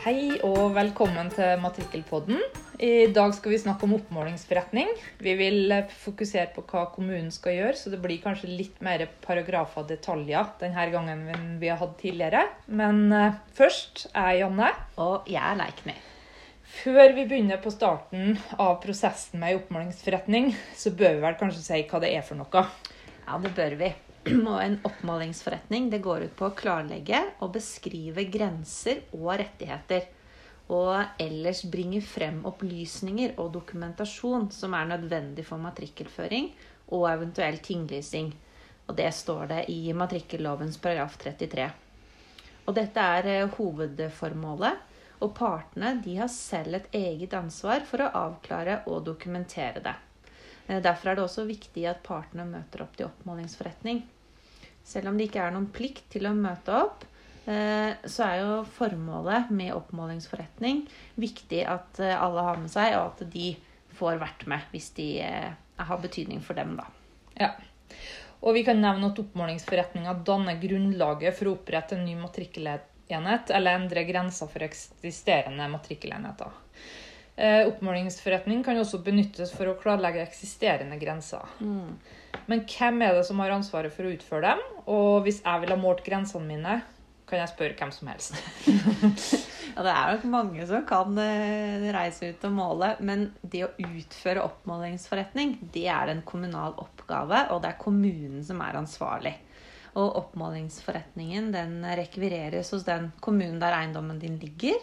Hei og velkommen til Matrikkelpodden. I dag skal vi snakke om oppmålingsforretning. Vi vil fokusere på hva kommunen skal gjøre, så det blir kanskje litt mer paragrafer og detaljer denne gangen enn vi har hatt tidligere. Men eh, først er Janne. Og jeg er Leikny. Før vi begynner på starten av prosessen med ei oppmålingsforretning, så bør vi vel kanskje si hva det er for noe. Ja, det bør vi. Og en oppmålingsforretning det går ut på å klarlegge og beskrive grenser og rettigheter. Og ellers bringe frem opplysninger og dokumentasjon som er nødvendig for matrikkelføring og eventuell tinglysing. Og det står det i matrikkellovens paragraf 33. Og dette er eh, hovedformålet. Og partene de har selv et eget ansvar for å avklare og dokumentere det. Eh, derfor er det også viktig at partene møter opp til oppmålingsforretning. Selv om det ikke er noen plikt til å møte opp, eh, så er jo formålet med oppmålingsforretning viktig at eh, alle har med seg, og at de får vært med hvis de har betydning for dem, da. Ja. Og vi kan nevne at oppmålingsforretninga danner grunnlaget for å opprette en ny matrikkelenhet eller endre grenser for eksisterende matrikkelenheter. Eh, oppmålingsforretning kan også benyttes for å klarlegge eksisterende grenser. Mm. Men hvem er det som har ansvaret for å utføre dem? Og hvis jeg vil ha målt grensene mine, kan jeg spørre hvem som helst. ja, det er nok mange som kan eh, reise ut og måle, men det å utføre oppmålingsforretning, det er en kommunal oppgave, og det er kommunen som er ansvarlig. Og oppmålingsforretningen den rekvireres hos den kommunen der eiendommen din ligger.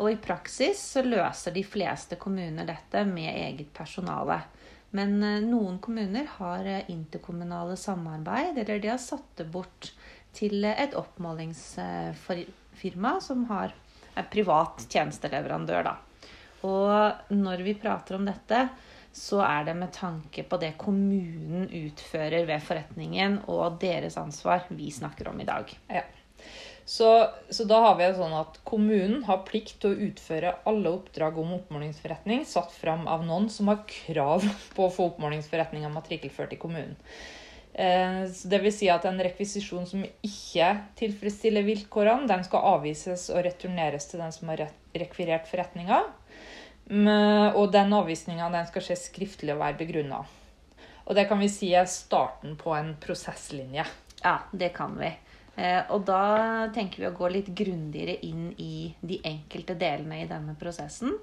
Og i praksis så løser de fleste kommuner dette med eget personale. Men eh, noen kommuner har eh, interkommunale samarbeid, eller de har satt det bort til et oppmålingsfirma som har er privat tjenesteleverandør. Da. Og når vi prater om dette, så er det med tanke på det kommunen utfører ved forretningen, og deres ansvar vi snakker om i dag. Ja. Så, så, da har vi det sånn at kommunen har plikt til å utføre alle oppdrag om oppmålingsforretning satt fram av noen som har krav på å få oppmålingsforretninga matrikkelført i kommunen. Eh, vil si at en rekvisisjon som ikke tilfredsstiller vilkårene, den skal avvises og returneres til den som har rekvirert forretninga. Og den avvisninga skal skje skriftlig og være begrunna. Og det kan vi si er starten på en prosesslinje. Ja, det kan vi. Eh, og da tenker vi å gå litt grundigere inn i de enkelte delene i denne prosessen.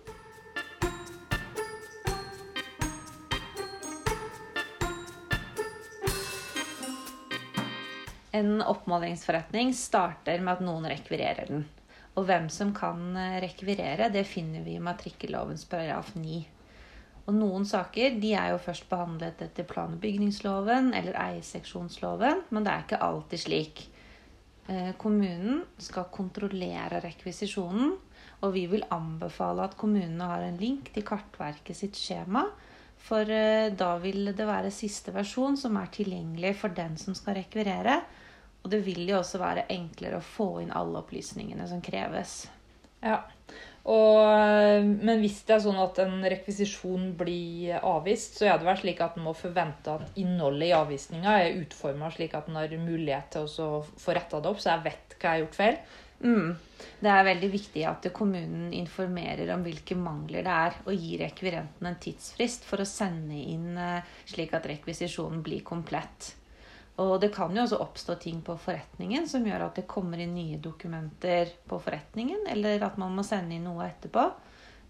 En oppmålingsforretning starter med at noen rekvirerer den. Og hvem som kan eh, rekvirere, det finner vi i matrikkellovens paragraf 9. Og noen saker de er jo først behandlet etter plan- og bygningsloven eller eierseksjonsloven, men det er ikke alltid slik. Eh, kommunen skal kontrollere rekvisisjonen, og vi vil anbefale at kommunene har en link til Kartverket sitt skjema. For eh, da vil det være siste versjon som er tilgjengelig for den som skal rekvirere. Og det vil jo også være enklere å få inn alle opplysningene som kreves. Ja, og, men hvis det er sånn at en rekvisisjon blir avvist, så er det vel slik at en må forvente at innholdet i avvisninga er utforma slik at en har mulighet til å få retta det opp, så jeg vet hva jeg har gjort feil. Mm. Det er veldig viktig at kommunen informerer om hvilke mangler det er, og gir rekvirenten en tidsfrist for å sende inn eh, slik at rekvisisjonen blir komplett. Og det kan jo også oppstå ting på forretningen som gjør at det kommer inn nye dokumenter på forretningen, eller at man må sende inn noe etterpå.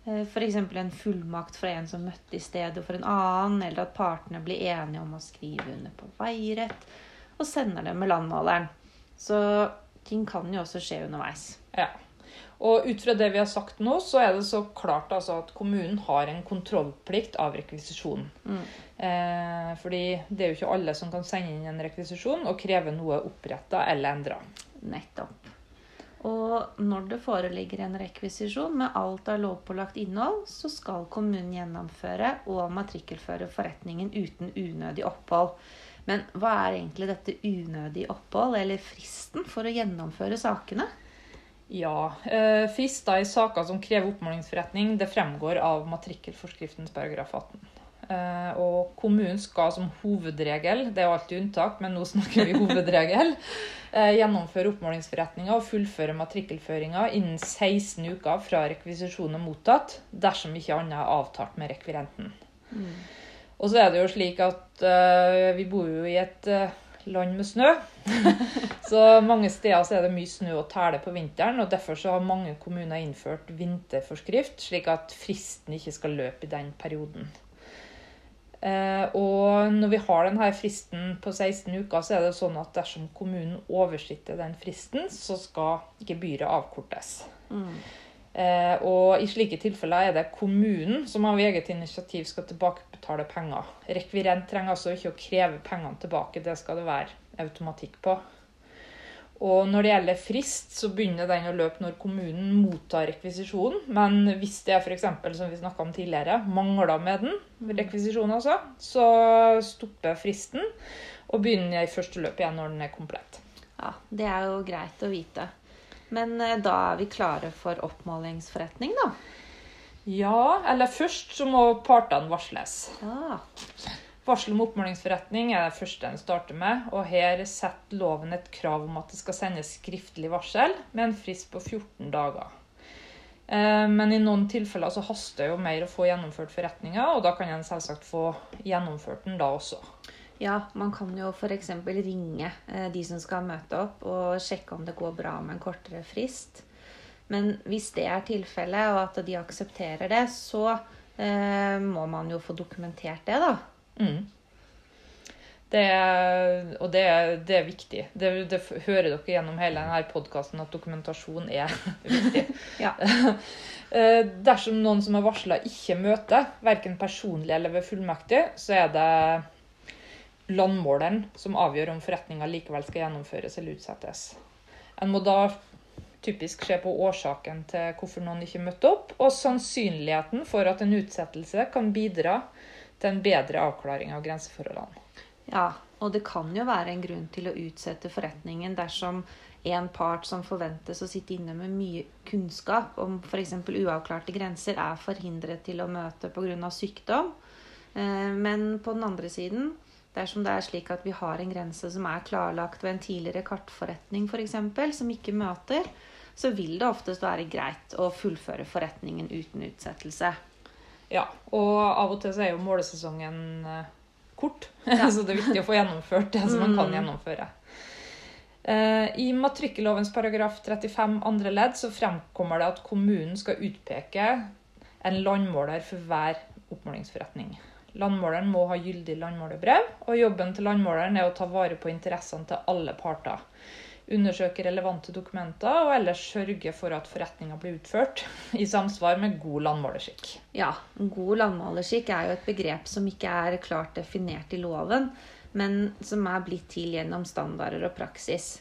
Eh, F.eks. en fullmakt fra en som møtte i stedet for en annen, eller at partene blir enige om å skrive under på veirett, og sender det med landmåleren. Så ting kan jo også skje underveis. Ja. Og ut fra det vi har sagt nå, så er det så klart altså, at kommunen har en kontrollplikt av rekvisisjonen. Mm. Eh, fordi det er jo ikke alle som kan sende inn en rekvisisjon og kreve noe oppretta eller endra. Nettopp. Og når det foreligger en rekvisisjon med alt av lovpålagt innhold, så skal kommunen gjennomføre og matrikkelføre forretningen uten unødig opphold. Men hva er egentlig dette unødig opphold, eller fristen for å gjennomføre sakene? Ja. Eh, frister i saker som krever oppmålingsforretning, det fremgår av matrikkelforskriftens paragraf 18. Eh, og kommunen skal som hovedregel, det er alltid unntak, men nå snakker vi hovedregel, eh, gjennomføre oppmålingsforretninga og fullføre matrikkelføringa innen 16 uker fra rekvisisjonen er mottatt, dersom ikke annet er avtalt med rekvirenten. Mm. Og så er det jo slik at vi bor jo i et land med snø. så mange steder er det mye snø og tæle på vinteren, og derfor har mange kommuner innført vinterforskrift, slik at fristen ikke skal løpe i den perioden. Eh, og når vi har denne fristen på 16 uker, så er det sånn at dersom kommunen oversitter den fristen, så skal gebyret avkortes. Mm. Eh, og i slike tilfeller er det kommunen som av eget initiativ skal tilbakebetale penger. Rekvirent trenger altså ikke å kreve pengene tilbake, det skal det være automatikk på. Og når det gjelder frist, så begynner den å løpe når kommunen mottar rekvisisjonen. Men hvis det er f.eks., som vi snakka om tidligere, mangler med den, rekvisisjonen altså, så stopper fristen og begynner i første løp igjen når den er komplett. Ja, det er jo greit å vite. Men eh, da er vi klare for oppmålingsforretning, da. Ja, eller først så må partene varsles. Ja. Varsel om oppmålingsforretning er det første en starter med, og her setter loven et krav om at det skal sendes skriftlig varsel med en frist på 14 dager. Eh, Men i noen tilfeller så haster det jo mer å få gjennomført forretninga, og da kan en selvsagt få gjennomført den da også. Ja, man kan jo f.eks. ringe eh, de som skal møte opp, og sjekke om det går bra med en kortere frist. Men hvis det er tilfellet, og at de aksepterer det, så eh, må man jo få dokumentert det, da. Mm. Det er, og det er, det er viktig. Det, det hører dere gjennom hele denne podkasten at dokumentasjon er viktig. Ja. Eh, Dersom noen som er varsla, ikke møter, verken personlig eller ved fullmektig, så er det landmåleren som avgjør om forretninga likevel skal gjennomføres eller utsettes. En må da typisk se på årsaken til hvorfor noen ikke møtte opp, og sannsynligheten for at en utsettelse kan bidra til en bedre avklaring av grenseforholdene. Ja, og det kan jo være en grunn til å utsette forretningen dersom en part som forventes å sitte inne med mye kunnskap om f.eks. uavklarte grenser, er forhindret til å møte pga. sykdom. Eh, Men på den andre siden, dersom det er slik at vi har en grense som er klarlagt ved en tidligere kartforretning f.eks., som ikke møter, så vil det oftest være greit å fullføre forretningen uten utsettelse. Ja, og av og til så er jo målesesongen eh, kort, Ja. så det er viktig å få gjennomført det som man kan Mm. gjennomføre. Eh, I matrikkellovens paragraf 35 andre ledd så fremkommer det at kommunen skal utpeke en landmåler for hver oppmålingsforretning. Landmåleren må ha gyldig landmålerbrev, og jobben til landmåleren er å ta vare på interessene til alle parter. Undersøke relevante dokumenter og ellers sørge for at forretninga blir utført i samsvar med god landmålerskikk. Ja, god landmålerskikk er jo et begrep som ikke er klart definert i loven, men som er blitt til gjennom standarder og praksis.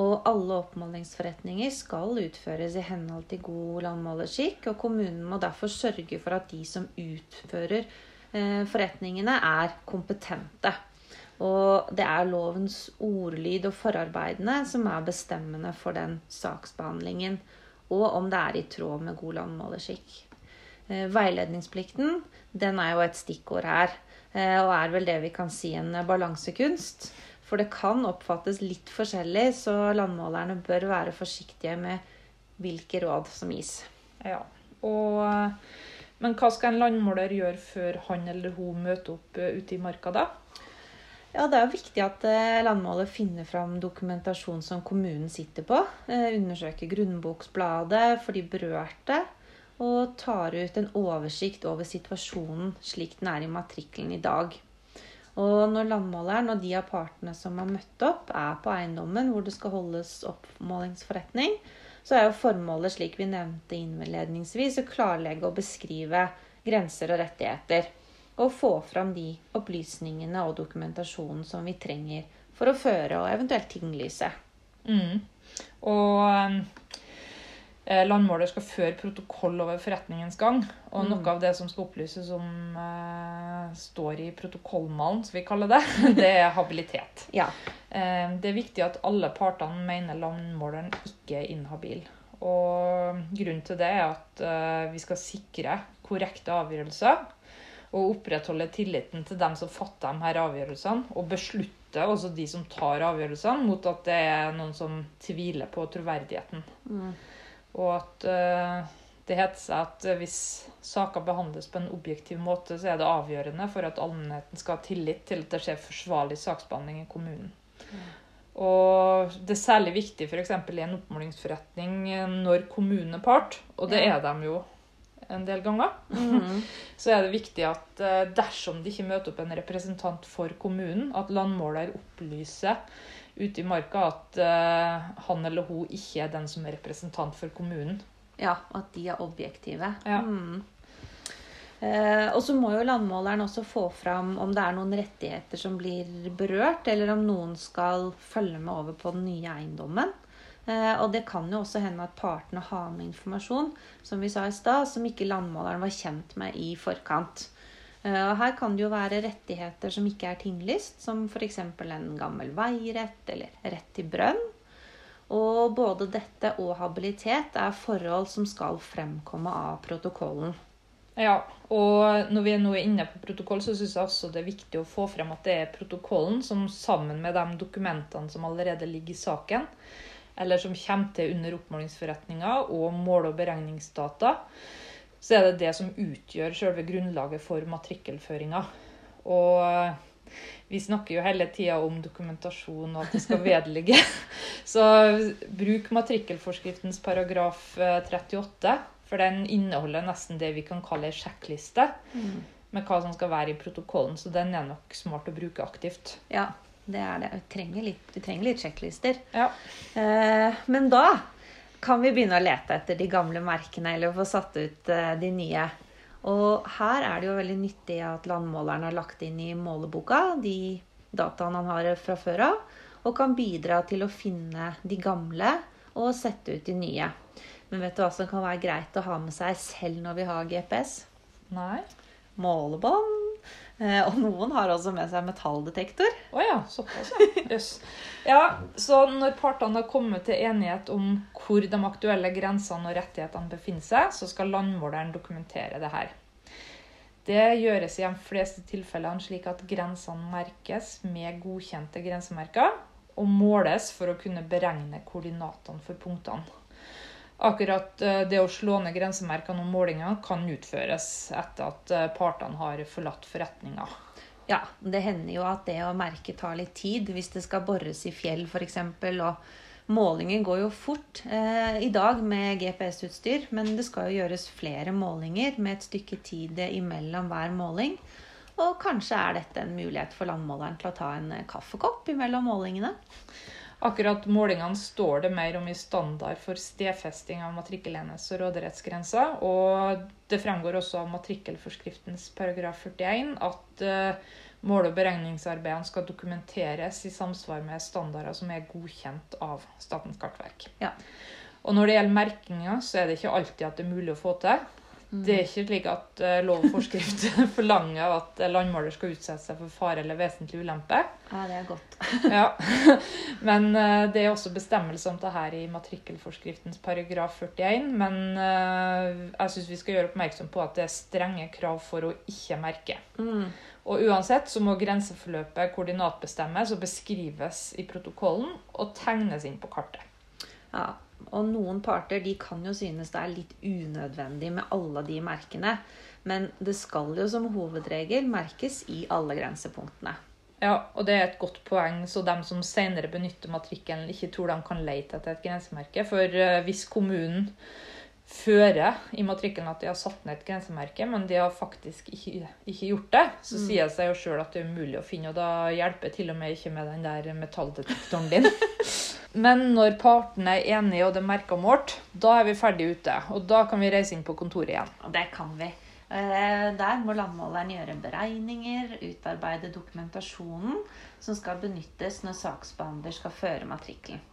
Og alle oppmålingsforretninger skal utføres i henhold til god landmålerskikk, og kommunen må derfor sørge for at de som utfører forretningene, er kompetente. Og det er lovens ordlyd og forarbeidene som er bestemmende for den saksbehandlingen, og om det er i tråd med god landmålerskikk. Eh, Veiledningsplikten den er jo et stikkord her, eh, og er vel det vi kan si en balansekunst. For det kan oppfattes litt forskjellig, så landmålerne bør være forsiktige med hvilke råd som gis. Ja, og, men hva skal en landmåler gjøre før han eller hun møter opp eh, ute i marka da? Ja, Det er jo viktig at eh, landmåler finner fram dokumentasjon som kommunen sitter på. eh, Undersøker grunnboksbladet for de berørte. Og tar ut en oversikt over situasjonen slik den er i matrikkelen i dag. Og når landmåleren og de av partene som har møtt opp, er på eiendommen hvor det skal holdes oppmålingsforretning, så er jo formålet, slik vi nevnte innledningsvis, å klarlegge og beskrive grenser og rettigheter. Og få fram de opplysningene og dokumentasjonen som vi trenger for å føre og eventuelt tinglyse. Mm. Og eh, landmåler skal føre protokoll over forretningens gang. Og Mm. noe av det som skal opplyses som eh, står i protokollmalen, som vi kaller det, det er habilitet. Ja. Eh, det er viktig at alle partene mener landmåleren ikke er inhabil. Og grunnen til det er at eh, vi skal sikre korrekte avgjørelser. Og opprettholde tilliten til dem som fatter de her avgjørelsene, og beslutte også de som tar avgjørelsene, mot at det er noen som tviler på troverdigheten. Mm. Og at eh, det heter seg at eh, hvis saker behandles på en objektiv måte, så er det avgjørende for at allmennheten skal ha tillit til at det skjer forsvarlig saksbehandling i kommunen. Og det er særlig viktig f.eks. i en oppmålingsforretning eh, når kommunen er part, og det er de jo en del ganger, Mm. så er det viktig at dersom det ikke møter opp en representant for kommunen, at landmåler opplyser ute i marka at eh, han eller hun ikke er den som er representant for kommunen. Ja, at de er objektive. Ja. Mm. Eh, og så må jo landmåleren også få fram om det er noen rettigheter som blir berørt, eller om noen skal følge med over på den nye eiendommen. Eh, og det kan jo også hende at partene har med informasjon, som vi sa i sted, som ikke landmåleren var kjent med i forkant. Eh, og her kan det jo være rettigheter som ikke er tinglyst, som f.eks. en gammel veirett eller rett til brønn. Og både dette og habilitet er forhold som skal fremkomme av protokollen. Ja, og når vi nå er inne på protokoll, så syns jeg også det er viktig å få frem at det er protokollen som sammen med de dokumentene som allerede ligger i saken, eller som kommer til under oppmålingsforretninga, og mål- og beregningsdata, så er det det som utgjør selve grunnlaget for matrikkelføringa. Og vi snakker jo hele tida om dokumentasjon og at det skal vedligge. Så bruk matrikkelforskriftens paragraf eh, 38, for den inneholder nesten det vi kan kalle ei sjekkliste med hva som skal være i protokollen. Så den er nok smart å bruke aktivt. Ja, det er det. Vi trenger litt, vi trenger litt sjekklister. Ja. Eh, men da kan vi begynne å lete etter de gamle merkene, eller få satt ut eh, de nye. Og her er det jo veldig nyttig at landmåleren har lagt inn i måleboka de dataene han har fra før av, og kan bidra til å finne de gamle og sette ut de nye. Men vet du hva som kan være greit å ha med seg selv når vi har GPS? Nei? Målebånd. Eh, og noen har også med seg metalldetektor. Å ja, såpass, ja. Jøss. Ja, så når partene har kommet til enighet om hvor de aktuelle grensene og rettighetene befinner seg, så skal landmåleren dokumentere det her. Det gjøres i de fleste tilfellene slik at grensene merkes med godkjente grensemerker, og måles for å kunne beregne koordinatene for punktene. Akkurat eh, det å slå ned grensemerkene og målingene kan utføres etter at eh, partene har forlatt forretninga. Ja, det hender jo at det å merke tar litt tid hvis det skal bores i fjell f.eks. Og målingen går jo fort eh, i dag med GPS-utstyr, men det skal jo gjøres flere målinger med et stykke tid imellom hver måling. Og kanskje er dette en mulighet for landmåleren til å ta en eh, kaffekopp imellom målingene. Akkurat målingene står det mer om i standard for stedfesting av matrikkelenes og råderettsgrenser. Og det fremgår også av matrikkelforskriftens paragraf 41 at eh, mål- og beregningsarbeidene skal dokumenteres i samsvar med standarder som er godkjent av Statens kartverk. Ja. Og når det gjelder merkinga, så er det ikke alltid at det er mulig å få til. Det er ikke slik at uh, lov og forskrift forlanger at eh, landmåler skal utsette seg for fare eller vesentlig ulempe. Ja, det er godt. Ja, Men uh, det er også bestemmelse om det her i matrikkelforskriftens paragraf 41. Men uh, jeg syns vi skal gjøre oppmerksom på at det er strenge krav for å ikke merke. Mm. Og uansett så må grenseforløpet koordinatbestemmes og beskrives i protokollen og tegnes inn på kartet. Ja, og noen parter de kan jo synes det er litt unødvendig med alle de merkene. Men det skal jo som hovedregel merkes i alle grensepunktene. Ja, og det er et godt poeng, så dem som senere benytter matrikkelen, ikke tror de kan lete etter et grensemerke. For eh, hvis kommunen fører i matrikkelen at de har satt ned et grensemerke, men de har faktisk ikke, ikke gjort det, så sier det seg jo sjøl at det er umulig å finne, og da hjelper til og med ikke med den der metalldetektoren din. Men når partene er enige og det er merka målt, da er vi ferdig ute. Og da kan vi reise inn på kontoret igjen. Det kan vi. Eh, Der må landmåleren gjøre beregninger, utarbeide dokumentasjonen som skal benyttes når saksbehandler skal føre matrikkelen.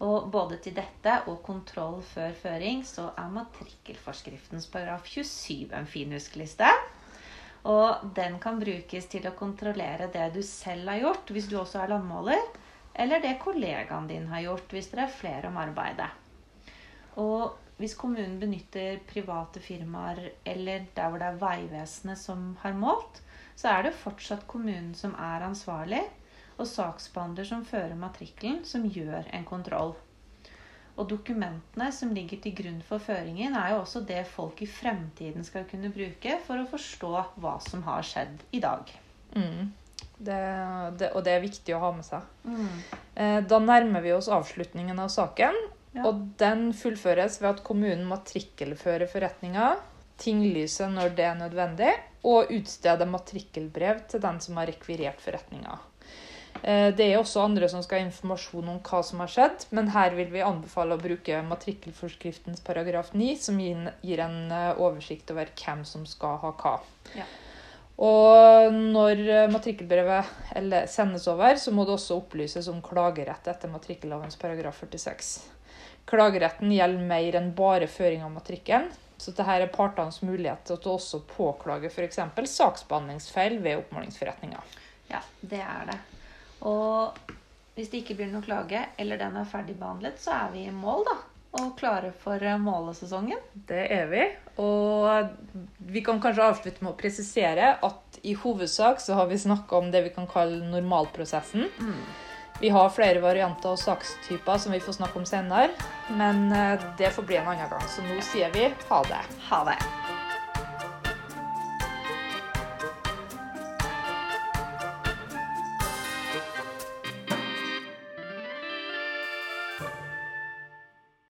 Og både til dette og kontroll før føring så er matrikkelforskriftens paragraf 27 en fin huskeliste. Og den kan brukes til å kontrollere det du selv har gjort, hvis du også er landmåler, eller det kollegaen din har gjort, hvis dere er flere om arbeidet. Og hvis kommunen benytter private firmaer eller der hvor det er Vegvesenet som har målt, så er det fortsatt kommunen som er ansvarlig, og saksbehandler som fører matrikkelen, som gjør en kontroll. Og dokumentene som ligger til grunn for føringen, er jo også det folk i fremtiden skal kunne bruke for å forstå hva som har skjedd i dag. Mm. Det, det, og det er viktig å ha med seg. Mm. da nærmer vi oss avslutningen av saken. Ja. Og den fullføres ved at kommunen matrikkelfører forretninga, tinglyser når det er nødvendig, og utsteder matrikkelbrev til den som har rekvirert forretninga. Eh, Det er også andre som skal ha informasjon om hva som har skjedd, men her vil vi anbefale å bruke matrikkelforskriftens paragraf 9, som gir gir en eh, oversikt over hvem som skal ha hva. Ja. Og når eh, matrikkelbrevet sendes over, så må det også opplyses om klagerett etter matrikkellovens paragraf 46. Klageretten gjelder mer enn bare føring av matrikkelen, så dette er partenes mulighet til å også påklage f.eks. saksbehandlingsfeil ved oppmålingsforretninga. Ja, det er det. Og hvis det ikke blir noe klage, eller den er ferdigbehandlet, så er vi i mål, da. Og klare for eh, målesesongen. Det er vi. Og vi kan kanskje avslutte med å presisere at i hovedsak så har vi snakka om det vi kan kalle normalprosessen. Vi har flere varianter og sakstyper som vi får snakke om senere, men eh, det får bli en annen gang. Så nå sier vi ha det. Ha det.